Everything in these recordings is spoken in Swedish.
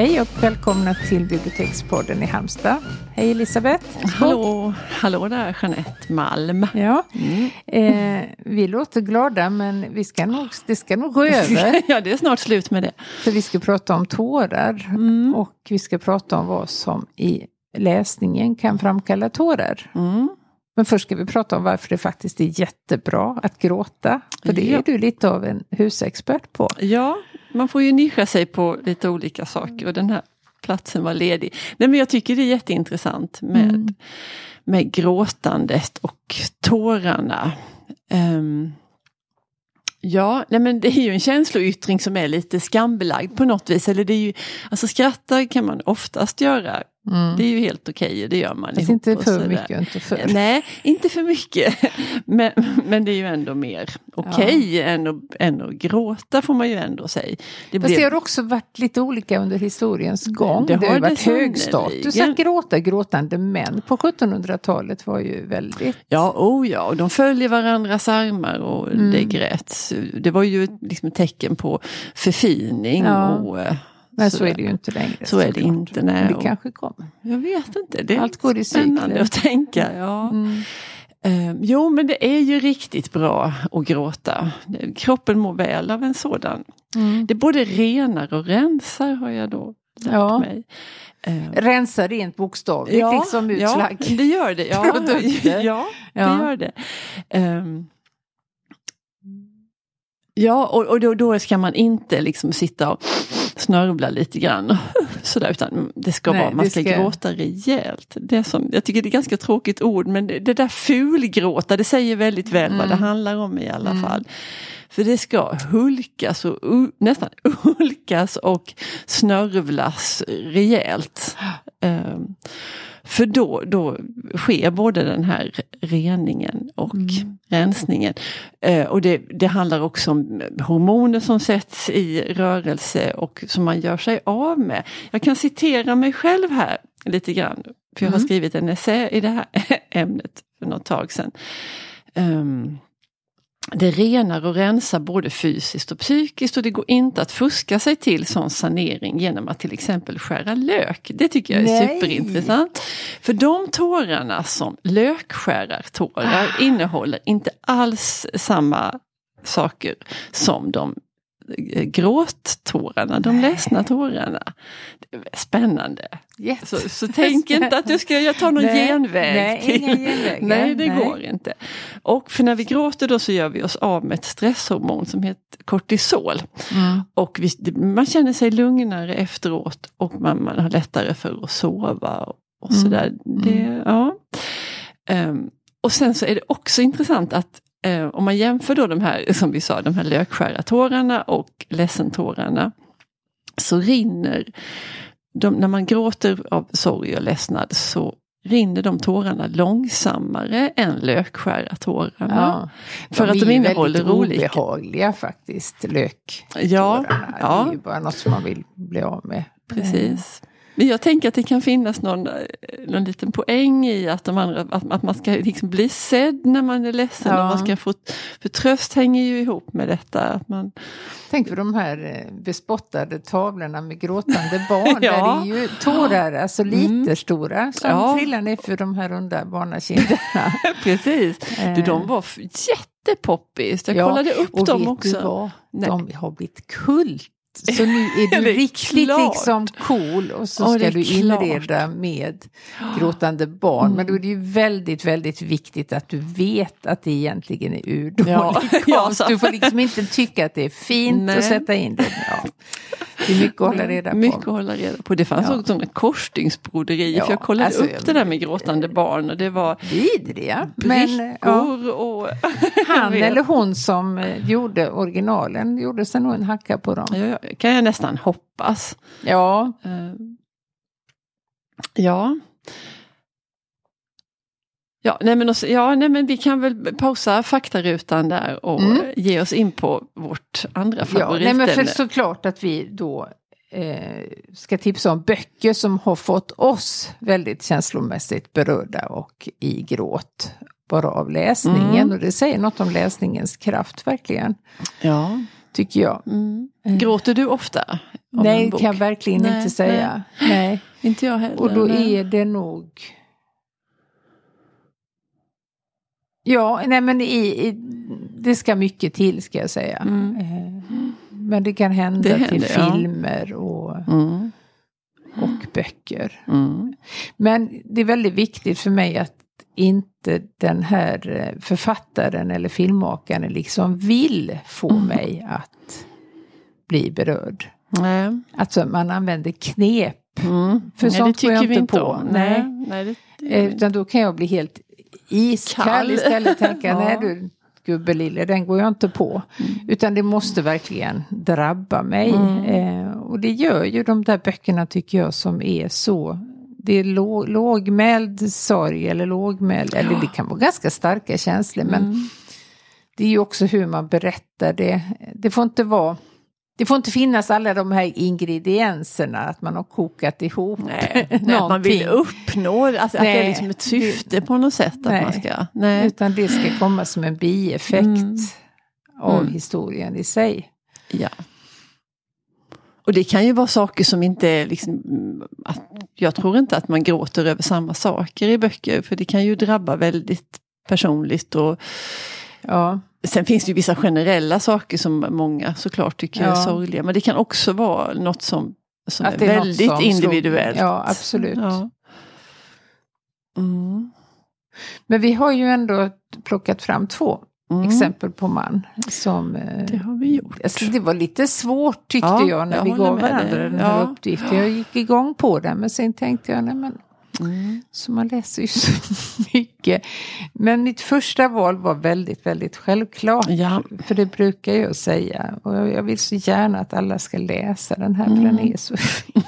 Hej och välkomna till Bibliotekspodden i Halmstad. Hej Elisabeth. Hallå, hallå där Jeanette Malm. Ja, mm. eh, vi låter glada men vi ska nog, det ska nog gå över. ja, det är snart slut med det. För vi ska prata om tårar mm. och vi ska prata om vad som i läsningen kan framkalla tårar. Mm. Men först ska vi prata om varför det faktiskt är jättebra att gråta. För det är du lite av en husexpert på. Ja, man får ju nischa sig på lite olika saker och den här platsen var ledig. Nej men jag tycker det är jätteintressant med, mm. med gråtandet och tårarna. Um, Ja, nej men det är ju en känsloyttring som är lite skambelagd på något vis. Eller det är ju, alltså skratta kan man oftast göra Mm. Det är ju helt okej, okay, det gör man Fast inte för mycket, inte för. Nej, inte för mycket. Men, men det är ju ändå mer okej okay ja. än, att, än att gråta får man ju ändå säga. Det Fast det har också varit lite olika under historiens gång. Det, det har, det varit hög status att gråta. Gråtande män på 1700-talet var ju väldigt... Ja, oh ja, och de följer varandras armar och mm. det gräts. Det var ju liksom ett tecken på förfining ja. och men så, så är det ju inte längre. Så, är det inte. Nej. det kanske kommer. Jag vet inte. Det är Allt går i spännande cykler. att tänka. Ja. Mm. Uh, jo men det är ju riktigt bra att gråta. Kroppen mår väl av en sådan. Mm. Det både renar och rensar har jag då lärt ja. mig. Uh, Rensa rent bokstavligt, ja, liksom utslag. Ja, det gör det. Ja, ja, det gör det. Um, ja, och, och då, då, ska man inte liksom sitta och snörvla lite grann. Sådär, utan det ska Nej, vara, man ska, ska gråta rejält. Det som, jag tycker det är ganska tråkigt ord men det, det där fulgråta det säger väldigt väl mm. vad det mm. handlar om i alla mm. fall. För det ska hulkas och nästan hulkas och snörvlas rejält. Um, för då, då sker både den här reningen och mm. rensningen. Eh, och det, det handlar också om hormoner som sätts i rörelse och som man gör sig av med. Jag kan citera mig själv här lite grann. För jag har mm. skrivit en essä i det här ämnet för något tag sedan. Um, det renar och rensar både fysiskt och psykiskt och det går inte att fuska sig till sån sanering genom att till exempel skära lök. Det tycker jag är Nej. superintressant. För de tårarna som lökskärartårar ah. innehåller inte alls samma saker som de gråttårarna, de ledsna tårarna. Spännande. Så, så tänk inte att du ska jag tar någon nej, genväg. Nej, till. Nej det nej. går inte. Och för när vi gråter då så gör vi oss av med ett stresshormon som heter kortisol. Mm. Och vi, man känner sig lugnare efteråt och man, man har lättare för att sova. Och sådär. Mm. Det, mm. ja. Um, och sen så är det också intressant att eh, om man jämför då de här, som vi sa, de här lökskära och ledsentårarna. Så rinner, de, när man gråter av sorg och ledsnad så rinner de tårarna långsammare än lökskärartårarna. Ja, för att de innehåller olika. De är obehagliga faktiskt, löktårarna. Ja, ja. Det är ju bara något som man vill bli av med. Precis. Men jag tänker att det kan finnas någon, eh, någon liten poäng i att, de andra, att, att man ska liksom bli sedd när man är ledsen. Ja. Och man ska få, för tröst hänger ju ihop med detta. Att man... Tänk på de här eh, bespottade tavlorna med gråtande barn. ja. Där det är ju tårar, alltså mm. liter mm. stora, som ja. trillar ner för de här runda barnakinderna. Precis, du, de var jättepoppis. Jag ja, kollade upp dem också. Du vad? De har blivit kult så nu är du riktigt klart. liksom cool och så ska du inreda med gråtande barn. Mm. Men då är det ju väldigt, väldigt viktigt att du vet att det egentligen är urdålig ja. konst. Du får liksom inte tycka att det är fint Nej. att sätta in det. Ja. Det är mycket att hålla reda på. Mycket att hålla reda på. Det fanns ja. också korsstygnsbroderi. Ja, för jag kollade alltså, upp det där med gråtande barn och det var vidriga. Men, ja. och... Han eller hon som eh, gjorde originalen gjorde sig nog en hacka på dem. Ja, kan jag nästan hoppas. Ja. Uh, ja. Ja nej, men också, ja, nej men vi kan väl pausa faktarutan där och mm. ge oss in på vårt andra favorit. Ja, nej, men för såklart att vi då eh, ska tipsa om böcker som har fått oss väldigt känslomässigt berörda och i gråt bara av läsningen. Mm. Och det säger något om läsningens kraft verkligen. Ja. Tycker jag. Mm. Gråter du ofta? Nej, kan jag verkligen nej, inte säga. Nej. nej. Inte jag heller. Och då är det nog... Ja, nej men i, i, det ska mycket till ska jag säga. Mm. Eh, men det kan hända det till händer, filmer ja. och, mm. och böcker. Mm. Men det är väldigt viktigt för mig att inte den här eh, författaren eller filmmakaren liksom vill få mm. mig att bli berörd. Nej. Alltså man använder knep. Mm. För Nej, sånt får jag inte på. Om. Nej. Nej det, det eh, Utan då kan jag bli helt iskall Kall. istället. Tänka, ja. nej du gubbelille, den går jag inte på. Mm. Utan det måste verkligen drabba mig. Mm. Eh, och det gör ju de där böckerna tycker jag som är så det är låg, lågmäld sorg eller lågmäld, eller det kan vara ganska starka känslor men mm. det är ju också hur man berättar det. Det får inte vara det får inte finnas alla de här ingredienserna, att man har kokat ihop nej, nej, att man vill uppnå, alltså att det är liksom ett syfte på något sätt. Att man ska, nej. Utan det ska komma som en bieffekt mm. av mm. historien i sig. Ja. Och det kan ju vara saker som inte liksom, att, jag tror inte att man gråter över samma saker i böcker, för det kan ju drabba väldigt personligt. och ja. Sen finns det ju vissa generella saker som många såklart tycker ja. är sorgliga, men det kan också vara något som, som är, är väldigt som individuellt. Slog, ja, absolut. Ja. Mm. Men vi har ju ändå plockat fram två Mm. exempel på man. Som, eh, det har vi gjort. Alltså det var lite svårt tyckte ja, jag när jag vi gav varandra det. den här ja. uppgiften. Jag gick igång på den men sen tänkte jag, nej men Mm. Så man läser ju så mycket. Men mitt första val var väldigt, väldigt självklart. Ja. För det brukar jag säga. Och jag vill så gärna att alla ska läsa den här, mm. för den mm. är så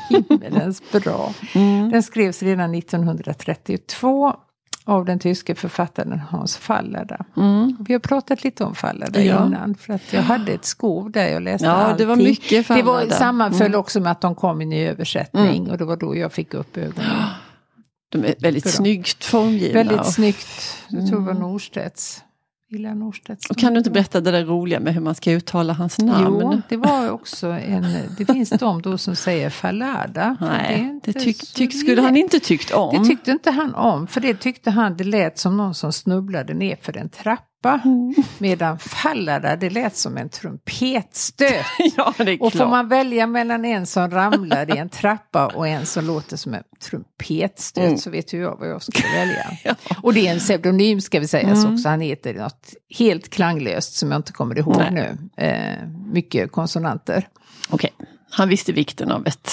himmelens bra. Mm. Den skrevs redan 1932 av den tyske författaren Hans Fallada. Mm. Vi har pratat lite om Fallada ja. innan för att jag hade ett skov där jag läste ja, allting. Det var mycket Fallada. Det var, sammanföll mm. också med att de kom i ny översättning mm. och det var då jag fick upp ögonen. De är väldigt snyggt formgivna. Väldigt snyggt. Jag tror det var mm. Norstedts. Illa Norstedts. Och kan du inte berätta det där roliga med hur man ska uttala hans namn? Jo, det var också en, det finns de då som säger Fallada. Nej, det, det tyck, tyck, skulle han inte tyckt om. Det tyckte inte han om, för det tyckte han det lät som någon som snubblade ner för en trappa trappa. Mm. Medan Fallada, det lät som en trumpetstöt. ja, det är klart. Och får man välja mellan en som ramlar i en trappa och en som låter som en trumpetstöt mm. så vet ju jag vad jag ska välja. ja. Och det är en pseudonym ska vi säga mm. också. Han heter något helt klanglöst som jag inte kommer ihåg Nej. nu. Eh, mycket konsonanter. Okej, okay. han visste vikten av ett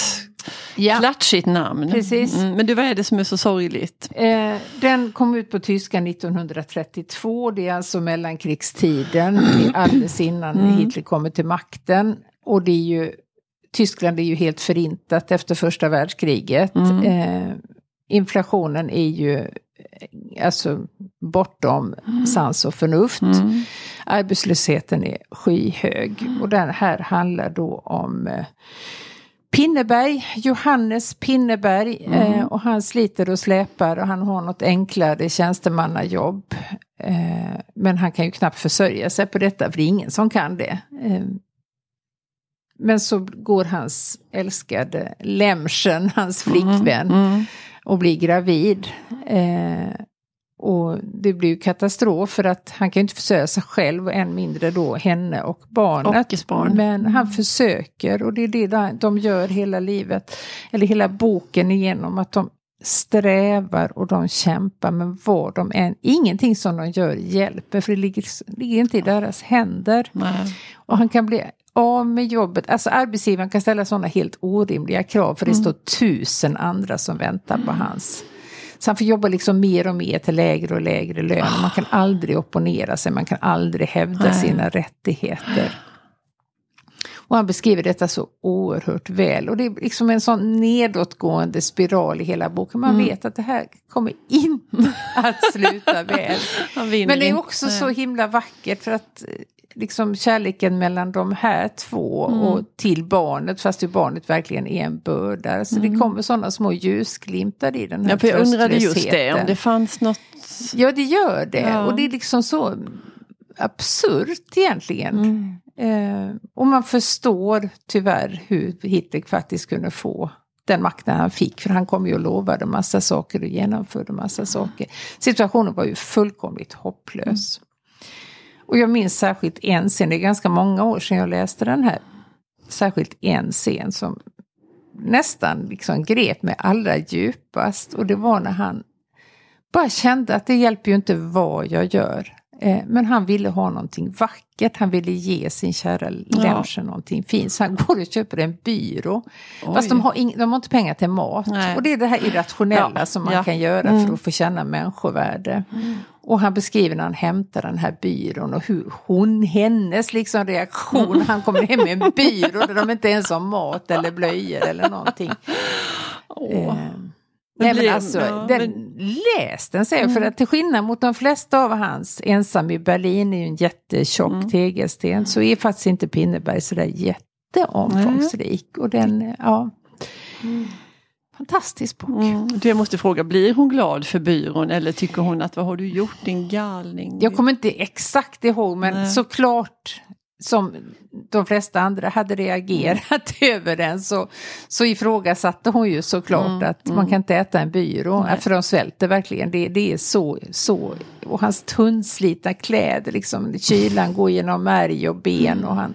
Ja. Klatschigt namn. Precis. Mm, men du, vad är det som är så sorgligt? Eh, den kom ut på tyska 1932. Det är alltså mellankrigstiden. alldeles innan mm. Hitler kommer till makten. Och det är ju, Tyskland är ju helt förintat efter första världskriget. Mm. Eh, inflationen är ju eh, alltså bortom mm. sans och förnuft. Mm. Arbetslösheten är skyhög. Och den här handlar då om eh, Pinneberg, Johannes Pinneberg mm. eh, och han sliter och släpar och han har något enklare tjänstemannajobb. Eh, men han kan ju knappt försörja sig på detta för det är ingen som kan det. Eh, men så går hans älskade Lemschen, hans mm, flickvän, mm. Mm. och blir gravid. Och det blir ju katastrof för att han kan inte försörja sig själv och än mindre då henne och barnet. Och barn. Men han försöker och det är det de gör hela livet, eller hela boken igenom, att de strävar och de kämpar men vad de än, ingenting som de gör hjälper för det ligger, ligger inte i deras händer. Nej. Och han kan bli av med jobbet, alltså arbetsgivaren kan ställa sådana helt orimliga krav för det mm. står tusen andra som väntar på mm. hans så han får jobba liksom mer och mer till lägre och lägre lön. Oh. Man kan aldrig opponera sig, man kan aldrig hävda Nej. sina rättigheter. Och han beskriver detta så oerhört väl. Och det är liksom en sån nedåtgående spiral i hela boken. Man mm. vet att det här kommer inte att sluta väl. Men det är också så himla vackert för att liksom kärleken mellan de här två mm. och till barnet fast ju barnet verkligen är en börda. Så mm. det kommer sådana små ljusglimtar i den här ja, för Jag undrade just det, om det fanns något. Ja det gör det ja. och det är liksom så absurt egentligen. Mm. Eh, och man förstår tyvärr hur Hitler faktiskt kunde få den makten han fick. För han kom ju och lovade massa saker och genomförde massa saker. Situationen var ju fullkomligt hopplös. Och jag minns särskilt en scen, det är ganska många år sedan jag läste den här. Särskilt en scen som nästan liksom grep mig allra djupast. Och det var när han bara kände att det hjälper ju inte vad jag gör. Eh, men han ville ha någonting vackert, han ville ge sin kära Lemscher ja. någonting fint. Så han går och köper en byrå. Oj. Fast de har, ing, de har inte pengar till mat. Nej. Och det är det här irrationella ja. som man ja. kan göra mm. för att få känna människovärde. Mm. Och han beskriver när han hämtar den här byrån och hur hon, hennes liksom reaktion, han kommer hem med en byrå där de inte ens har mat eller blöjor eller någonting. Oh. Eh. Nej men alltså, ja, den, men... läs den säger mm. för att till skillnad mot de flesta av hans, Ensam i Berlin är ju en jättetjock mm. tegelsten, så är faktiskt inte Pinneberg sådär jätteomfångsrik. Mm. Och den, ja. Mm. Fantastisk bok. Mm. Jag måste fråga, blir hon glad för byrån eller tycker hon att vad har du gjort din galning? Jag kommer inte exakt ihåg men Nej. såklart som de flesta andra hade reagerat mm. över den så, så ifrågasatte hon ju såklart mm, att mm. man kan inte äta en byrå, Nej. för de svälter verkligen. Det, det är så, så. Och hans tunnslitna kläder, liksom, kylan går genom märg och ben och han...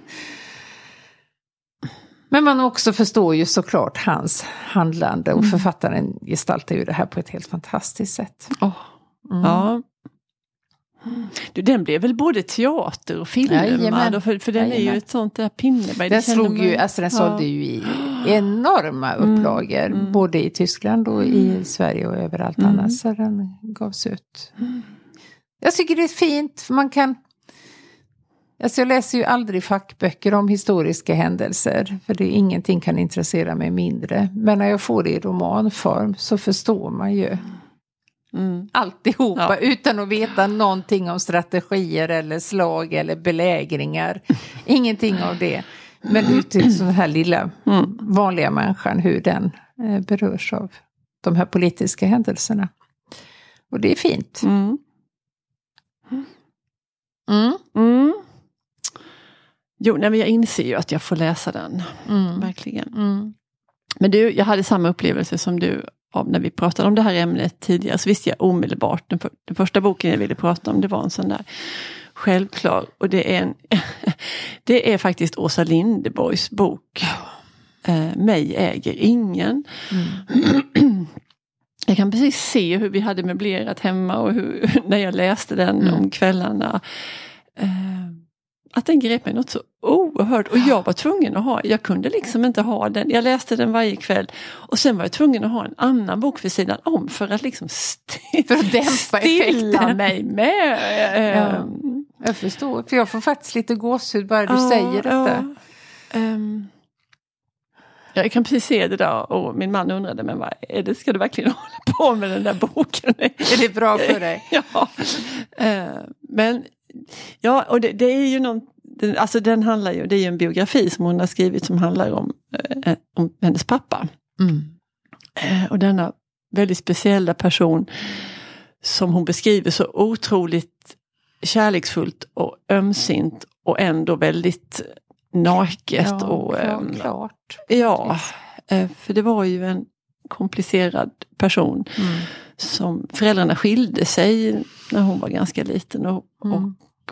Men man också förstår ju såklart hans handlande och mm. författaren gestaltar ju det här på ett helt fantastiskt sätt. Oh. Ja, du, den blev väl både teater och filmad? För, för den Jajamän. är ju ett sånt där Pinneberg. Den slog ju, alltså den sålde ju i enorma mm, upplagor. Mm, mm. Både i Tyskland och i mm. Sverige och överallt mm. annars. Så den gavs ut. Mm. Jag tycker det är fint, man kan... Alltså jag läser ju aldrig fackböcker om historiska händelser. För det, ingenting kan intressera mig mindre. Men när jag får det i romanform så förstår man ju. Mm. Alltihopa ja. utan att veta någonting om strategier eller slag eller belägringar. Ingenting av det. Men ut till den här lilla mm. vanliga människan, hur den eh, berörs av de här politiska händelserna. Och det är fint. Mm. Mm. Jo, nej, men jag inser ju att jag får läsa den. Mm. Verkligen. Mm. Men du, jag hade samma upplevelse som du av när vi pratade om det här ämnet tidigare så visste jag omedelbart, den, för, den första boken jag ville prata om det var en sån där självklar och det är, en, det är faktiskt Åsa Lindeborgs bok eh, Mig äger ingen. Mm. Jag kan precis se hur vi hade möblerat hemma och hur, när jag läste den mm. om kvällarna. Eh, att den grep mig något så oerhört och jag var tvungen att ha, jag kunde liksom inte ha den, jag läste den varje kväll och sen var jag tvungen att ha en annan bok för sidan om för att liksom st för att dämpa stilla effekten. mig med. Ja, ehm. jag förstår, för jag får faktiskt lite gåshud bara du ja, säger detta. Ja. Um. Jag kan precis se det där och min man undrade, men vad är det, ska du verkligen hålla på med den där boken? är det bra för dig? ja. Uh, men Ja, och det, det, är ju någon, alltså den handlar ju, det är ju en biografi som hon har skrivit som handlar om, eh, om hennes pappa. Mm. Eh, och denna väldigt speciella person som hon beskriver så otroligt kärleksfullt och ömsint och ändå väldigt naket. Ja, och, eh, klart. Ja, eh, för det var ju en komplicerad person. Mm. Som Föräldrarna skilde sig när hon var ganska liten och, mm. och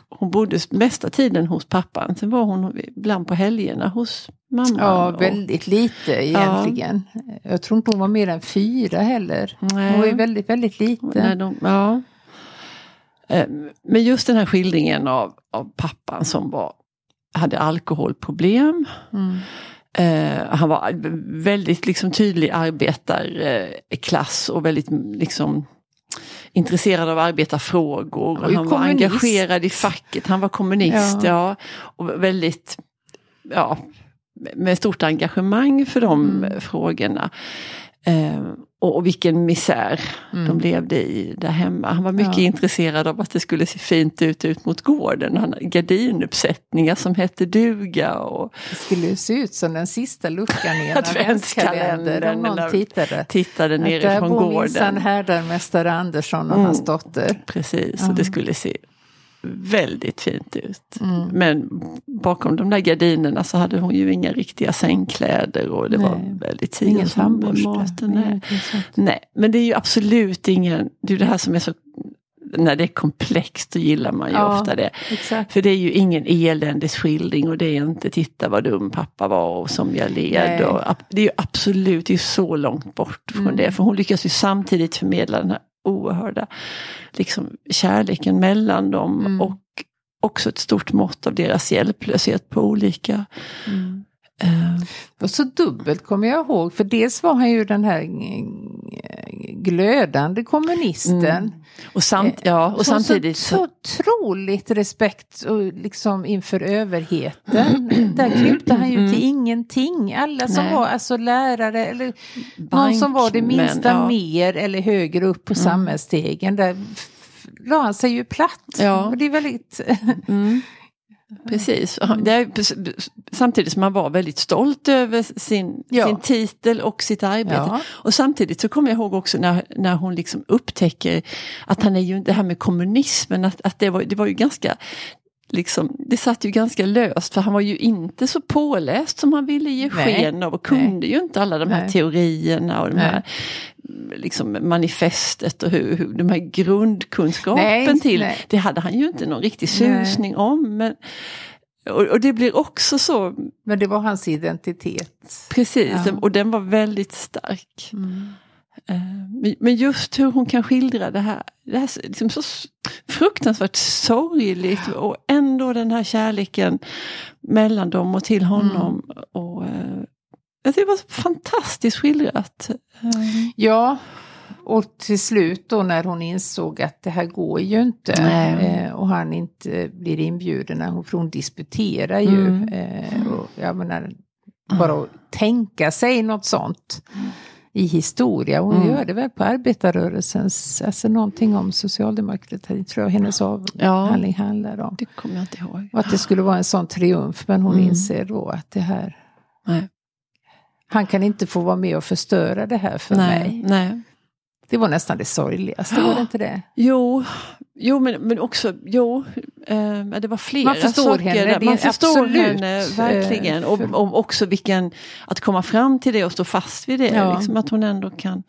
hon bodde mesta tiden hos pappan. Sen var hon ibland på helgerna hos mamma. Ja, väldigt lite egentligen. Ja. Jag tror inte hon var mer än fyra heller. Nej. Hon var ju väldigt, väldigt liten. De, ja. Eh, men just den här skildringen av, av pappan som var, hade alkoholproblem. Mm. Uh, han var väldigt liksom, tydlig arbetarklass och väldigt liksom, intresserad av arbetarfrågor. Han, han var engagerad i facket, han var kommunist. Ja. ja och väldigt, ja, med stort engagemang för de mm. frågorna. Uh, och, och vilken misär mm. de levde i där hemma. Han var mycket ja. intresserad av att det skulle se fint ut ut mot gården. Han hade gardinuppsättningar som hette duga. Och... Det skulle se ut som den sista luckan i en adventskalender om någon tittade. Tittade nerifrån gården. Där bor minsann härdarmästare Andersson och mm. hans dotter. Precis, och det skulle se väldigt fint ut. Mm. Men bakom de där gardinerna så hade hon ju inga riktiga sängkläder och det Nej. var väldigt tidigt maten. Nej. Nej, men det är ju absolut ingen, det är det här som är så när det är komplext så gillar man ju ja, ofta det. Exakt. För det är ju ingen eländesskildring och det är inte titta vad dum pappa var och som jag led. Och, det är ju absolut, det är så långt bort från mm. det. För hon lyckas ju samtidigt förmedla den här oerhörda liksom, kärleken mellan dem mm. och också ett stort mått av deras hjälplöshet på olika mm. Uh, och så dubbelt kommer jag ihåg, för dels var han ju den här glödande kommunisten. Mm. Och, samt, ja, och samtidigt så, så otroligt respekt och liksom inför överheten. Där krympte han ju till mm. ingenting. Alla som Nej. var alltså lärare eller Bank, någon som var det minsta ja. mer eller högre upp på mm. samhällsstegen. Där la han sig ju platt. Ja. Och det är väldigt mm. Precis, är, samtidigt som han var väldigt stolt över sin, ja. sin titel och sitt arbete. Ja. Och samtidigt så kommer jag ihåg också när, när hon liksom upptäcker att han är ju, det här med kommunismen, att, att det, var, det var ju ganska Liksom, det satt ju ganska löst för han var ju inte så påläst som han ville ge sken av och kunde Nej. ju inte alla de här Nej. teorierna och de Nej. här liksom manifestet och hur, hur de här grundkunskapen nej, till. Nej. Det hade han ju inte någon riktig susning nej. om. Men, och, och, det blir också så. Men det var hans identitet. Precis, ja. och den var väldigt stark. Mm. Uh, men just hur hon kan skildra det här, det här liksom så fruktansvärt sorgligt och ändå den här kärleken mellan dem och till honom. Mm. Och, uh, det var fantastiskt skildrat. Ja, och till slut då när hon insåg att det här går ju inte eh, och han inte blir inbjuden, för hon disputerar ju. Mm. Eh, och jag menar, bara att tänka sig något sånt i historia. Hon mm. gör det väl på arbetarrörelsens, alltså någonting om socialdemokrati tror jag hennes avhandling ja, handlar om. Det kommer jag inte ihåg. Och att det skulle vara en sån triumf men hon mm. inser då att det här Nej han kan inte få vara med och förstöra det här för nej, mig. Nej. Det var nästan det sorgligaste, var det inte det? Jo, jo men, men också, jo, eh, det var flera Man förstår saker. henne, Man förstår absolut, henne verkligen. Och, och också vilken, att komma fram till det och stå fast vid det. Ja. Liksom, att hon ändå kan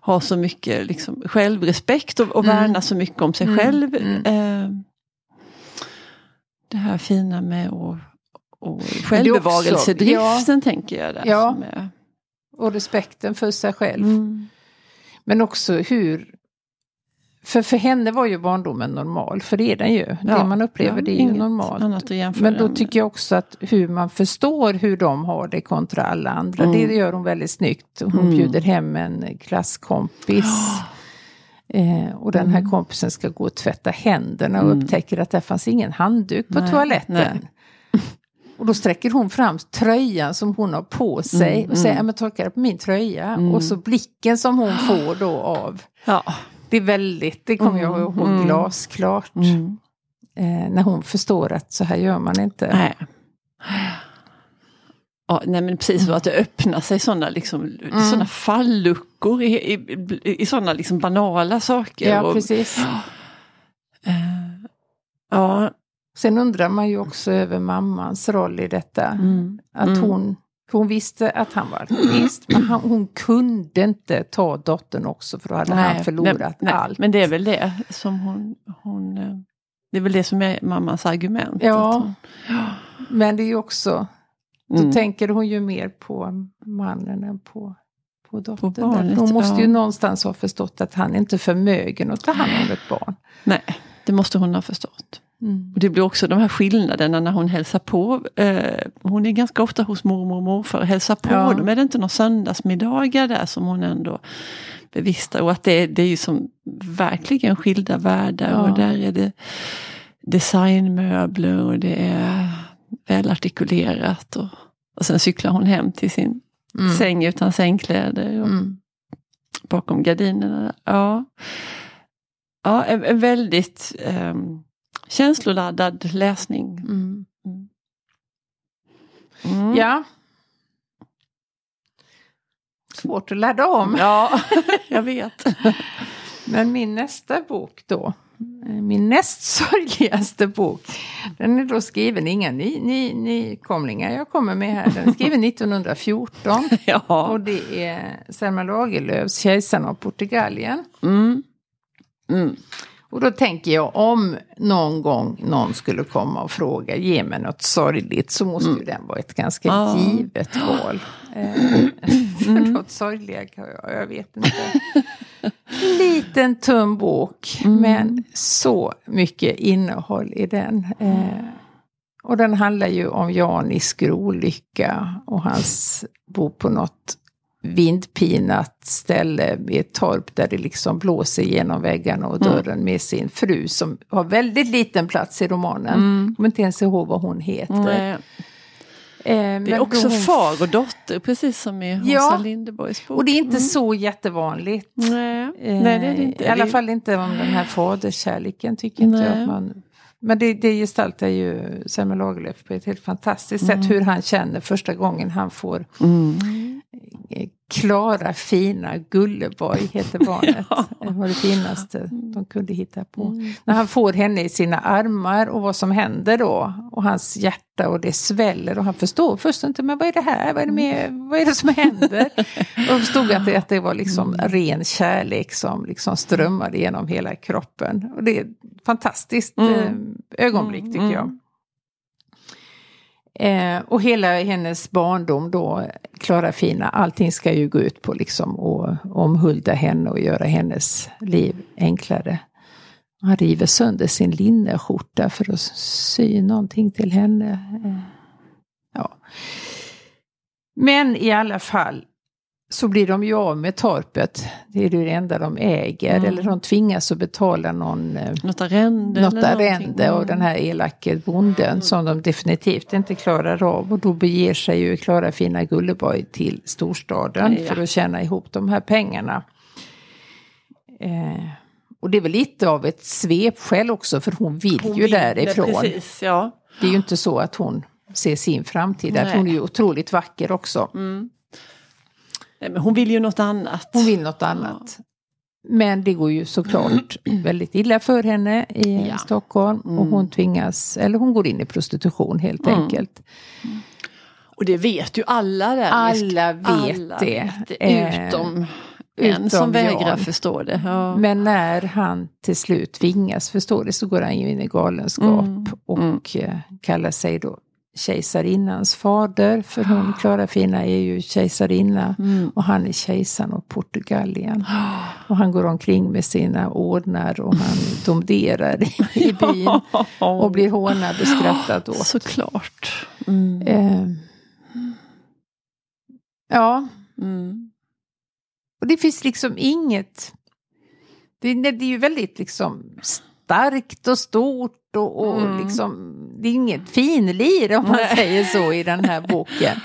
ha så mycket liksom, självrespekt och, och mm. värna så mycket om sig mm. själv. Mm. Eh, det här fina med att och självbevarelsedriften ja, tänker jag. Där, ja, är... och respekten för sig själv. Mm. Men också hur... För, för henne var ju barndomen normal, för det är den ju. Ja, det man upplever ja, det är ju normalt. Men då tycker jag också att hur man förstår hur de har det kontra alla andra, mm. det gör hon väldigt snyggt. Hon mm. bjuder hem en klasskompis. Eh, och den här mm. kompisen ska gå och tvätta händerna och mm. upptäcker att det fanns ingen handduk på nej, toaletten. Nej. Och då sträcker hon fram tröjan som hon har på sig mm, och säger, mm. torka det på min tröja. Mm. Och så blicken som hon får då av. Ja. Det är väldigt, det kommer jag ihåg mm, glasklart. Mm. Eh, när hon förstår att så här gör man inte. Nej. Ja, nej men precis så att det öppnar sig sådana liksom, mm. såna falluckor i, i, i sådana liksom banala saker. Ja, och, precis. Uh, ja, Sen undrar man ju också över mammans roll i detta. Mm. Att mm. hon, hon visste att han var alkoholist, men han, hon kunde inte ta dottern också för då hade nej, han förlorat nej, allt. Men det är väl det som hon, hon eh, det är väl det som är mammans argument. Ja, hon, men det är ju också, då mm. tänker hon ju mer på mannen än på på dottern. På barnet, hon måste ja. ju någonstans ha förstått att han inte är förmögen att ta hand om ett barn. Nej, det måste hon ha förstått. Mm. Och det blir också de här skillnaderna när hon hälsar på. Eh, hon är ganska ofta hos mormor och morfar och hälsar på ja. dem. Är det inte några söndagsmiddagar där som hon ändå bevistar? Och att det, det är ju som verkligen skilda världar. Ja. Och där är det designmöbler och det är välartikulerat. Och, och sen cyklar hon hem till sin mm. säng utan sängkläder. Och mm. Bakom gardinerna. Ja, ja en, en väldigt um, känsloladdad läsning. Mm. Mm. Ja. Svårt att ladda om. Ja, jag vet. Men min nästa bok då, min näst sorgligaste bok. Den är då skriven, inga ny, ny, nykomlingar jag kommer med här. Den är skriven 1914. ja. Och det är Selma Lagerlöfs Kejsaren av Portugalien. Mm. Mm. Och då tänker jag om någon gång någon skulle komma och fråga, ge mig något sorgligt, så måste mm. ju den vara ett ganska ah. givet val. Eh, mm. något sorgligt, jag, jag vet inte. Liten tunn bok, mm. men så mycket innehåll i den. Eh, och den handlar ju om Jan i skrolycka och hans bo på något vindpinat ställe i ett torp där det liksom blåser genom väggarna och mm. dörren mm. med sin fru som har väldigt liten plats i romanen. Mm. Jag kommer inte ens ihåg vad hon heter. Eh, det är också hon... far och dotter, precis som i Åsa ja, Linderborgs bok. Och det är inte mm. så jättevanligt. Nej. Eh, Nej, det är det inte. I alla fall inte om den här faderskärleken tycker inte jag att man men det, det gestaltar ju Selma Lagerlöf på ett helt fantastiskt mm. sätt. Hur han känner första gången han får mm. Klara fina Gulleborg heter barnet. ja. Det var det finaste de kunde hitta på. Mm. När han får henne i sina armar och vad som händer då. Och hans hjärta och det sväller och han förstår först inte, men vad är det här? Vad är det, med, vad är det som händer? och förstod att det, att det var liksom mm. ren kärlek som liksom strömmade genom hela kroppen. Och det är ett fantastiskt mm. Eh, ögonblick tycker mm. jag. Eh, och hela hennes barndom då, Klara Fina, allting ska ju gå ut på liksom att omhulda henne och göra hennes liv enklare. Han river sönder sin linneskjorta för att sy någonting till henne. Eh, ja. Men i alla fall, så blir de ju av med torpet. Det är det enda de äger. Mm. Eller de tvingas att betala någon, eh, något arrende, något arrende av den här elake bonden mm. som de definitivt inte klarar av. Och då beger sig ju Klara Fina Gulleborg till storstaden ja. för att tjäna ihop de här pengarna. Eh, och det är väl lite av ett svepskäl också för hon vill hon ju vill därifrån. Det, precis, ja. det är ju inte så att hon ser sin framtid där. Hon är ju otroligt vacker också. Mm. Nej, men hon vill ju något annat. Hon vill något annat. Ja. Men det går ju såklart väldigt illa för henne i ja. Stockholm. Mm. Och hon tvingas, eller hon går in i prostitution helt mm. enkelt. Mm. Och det vet ju alla där. Alla vet alla det. Vet det. Utom eh, en som vägrar Jan. förstå det. Ja. Men när han till slut tvingas förstå det så går han ju in i galenskap. Mm. Och mm. Eh, kallar sig då kejsarinnans fader, för hon Klara Fina är ju kejsarinna mm. och han är kejsaren av Portugalien. Och han går omkring med sina ordnar och han domderar i, i byn och blir hånad och skrattad åt. Såklart. Mm. Eh, ja. Mm. Och det finns liksom inget... Det, det är ju väldigt liksom starkt och stort och, och mm. liksom, det är inget finlir om man Nej. säger så i den här boken.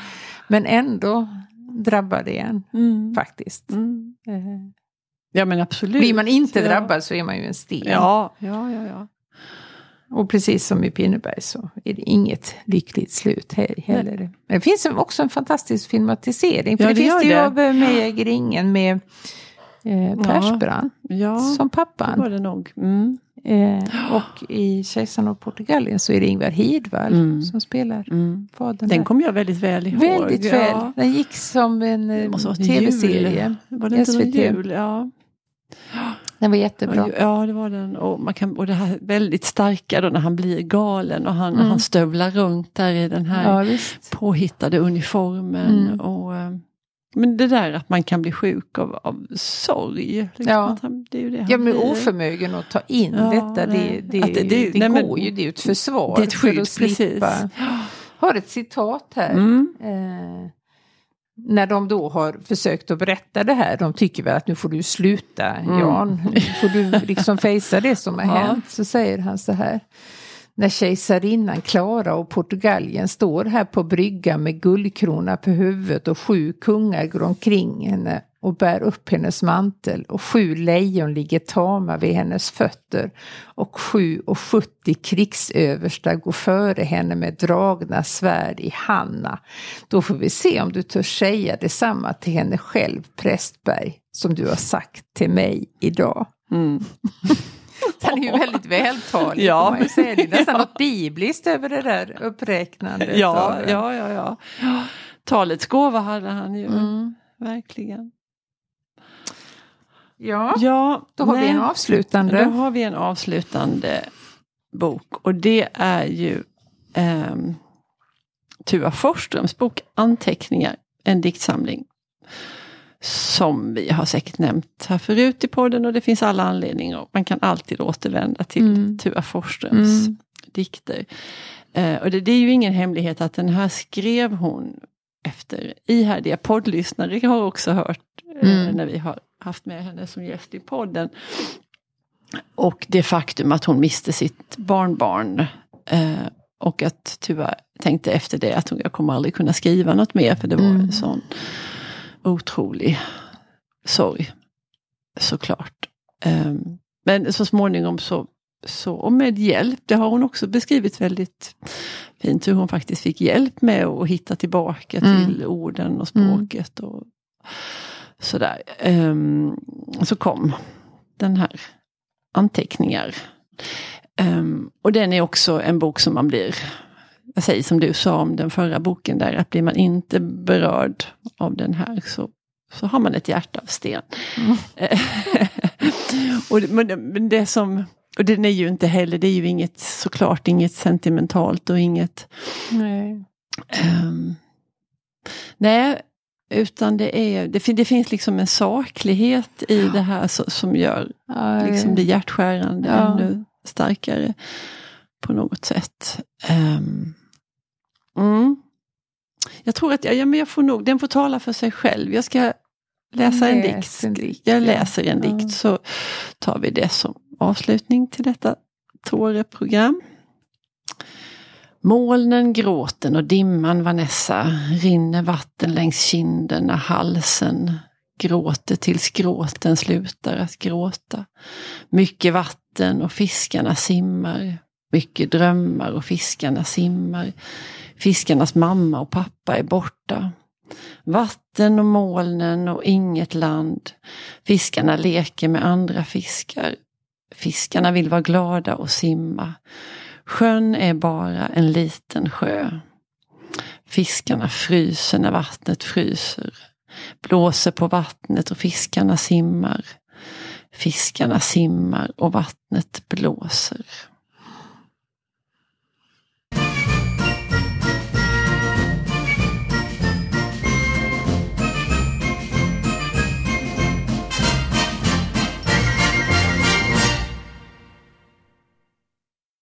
Men ändå drabbar det en mm. faktiskt. Mm. Eh. Ja men absolut. Blir man inte ja. drabbad så är man ju en sten. Ja, ja, ja. ja. Och precis som i Pinneberg så är det inget lyckligt slut heller. Men det finns också en fantastisk filmatisering. För ja, det, det finns det ju av eh, Meja Gringen med eh, Persbrandt ja, ja, som pappan. Det var det nog. Mm. Eh, och i Kejsaren av Portugalien så är det Ingvar Hirdwall mm. som spelar mm. fadern. Den kommer jag väldigt väl ihåg. Väldigt ja. väl. Den gick som en tv-serie. Var det inte SVT. jul? Ja. Den var jättebra. Ja, det var den. Och, man kan, och det här väldigt starka då när han blir galen och han, mm. han stövlar runt där i den här ja, påhittade uniformen. Mm. Och, eh, men det där att man kan bli sjuk av, av sorg. Liksom, ja. Det är ju det ja, men oförmögen att ta in ja, detta, det, det, det, det, det nej, går men, ju, det är ju ett försvar. Det är ett skydd, för att slippa. Jag har ett citat här. Mm. Eh, när de då har försökt att berätta det här, de tycker väl att nu får du sluta mm. Jan, nu får du liksom fejsa det som har ja. hänt. Så säger han så här när kejsarinnan Klara och Portugalien står här på bryggan med guldkrona på huvudet och sju kungar går omkring henne och bär upp hennes mantel och sju lejon ligger tama vid hennes fötter och sju och sjuttio krigsöverstar går före henne med dragna svärd i Hanna. Då får vi se om du törs säga detsamma till henne själv, Prästberg, som du har sagt till mig idag. Mm. Han är ju väldigt vältalig. Ja. Man säga. Det är nästan ja. något bibliskt över det där uppräknandet. Ja, ja, ja, ja. Talets gåva hade han ju. Mm. Verkligen. Ja, ja då har nej, vi en avslutande. Då har vi en avslutande bok och det är ju eh, Tua Forsströms bok Anteckningar, en diktsamling. Som vi har säkert nämnt här förut i podden och det finns alla anledningar. Man kan alltid återvända till mm. Tua Forsströms mm. dikter. Eh, och det, det, är ju ingen hemlighet att den här skrev hon efter ihärdiga poddlyssnare har också hört eh, mm. när vi har haft med henne som gäst i podden. Och det faktum att hon miste sitt barnbarn eh, och att tyvärr tänkte efter det att jag kommer aldrig kunna skriva något mer för det var mm. en sån otrolig sorg. Såklart. Um, men så småningom så, så, och med hjälp, det har hon också beskrivit väldigt fint hur hon faktiskt fick hjälp med att hitta tillbaka mm. till orden och språket. Mm. och sådär. Um, så kom den här anteckningar. Um, och den är också en bok som man blir, jag säger som du sa om den förra boken där, att blir man inte berörd av den här så, så har man ett hjärta av sten. Mm. och, men det som, och den är ju inte heller, det är ju inget, såklart inget sentimentalt och inget... Nej. Um, nej, utan det, är, det, det finns liksom en saklighet i det här som gör liksom det hjärtskärande ja. ännu starkare på något sätt. Um, mm. Jag tror att jag, ja, men jag får nog, den får tala för sig själv. Jag ska läsa en dikt. en dikt. Jag läser en ja. dikt så tar vi det som avslutning till detta Tåre-program. Molnen gråten och dimman Vanessa rinner vatten längs kinderna, halsen gråter tills gråten slutar att gråta. Mycket vatten och fiskarna simmar. Mycket drömmar och fiskarna simmar. Fiskarnas mamma och pappa är borta. Vatten och molnen och inget land. Fiskarna leker med andra fiskar. Fiskarna vill vara glada och simma. Sjön är bara en liten sjö. Fiskarna fryser när vattnet fryser. Blåser på vattnet och fiskarna simmar. Fiskarna simmar och vattnet blåser.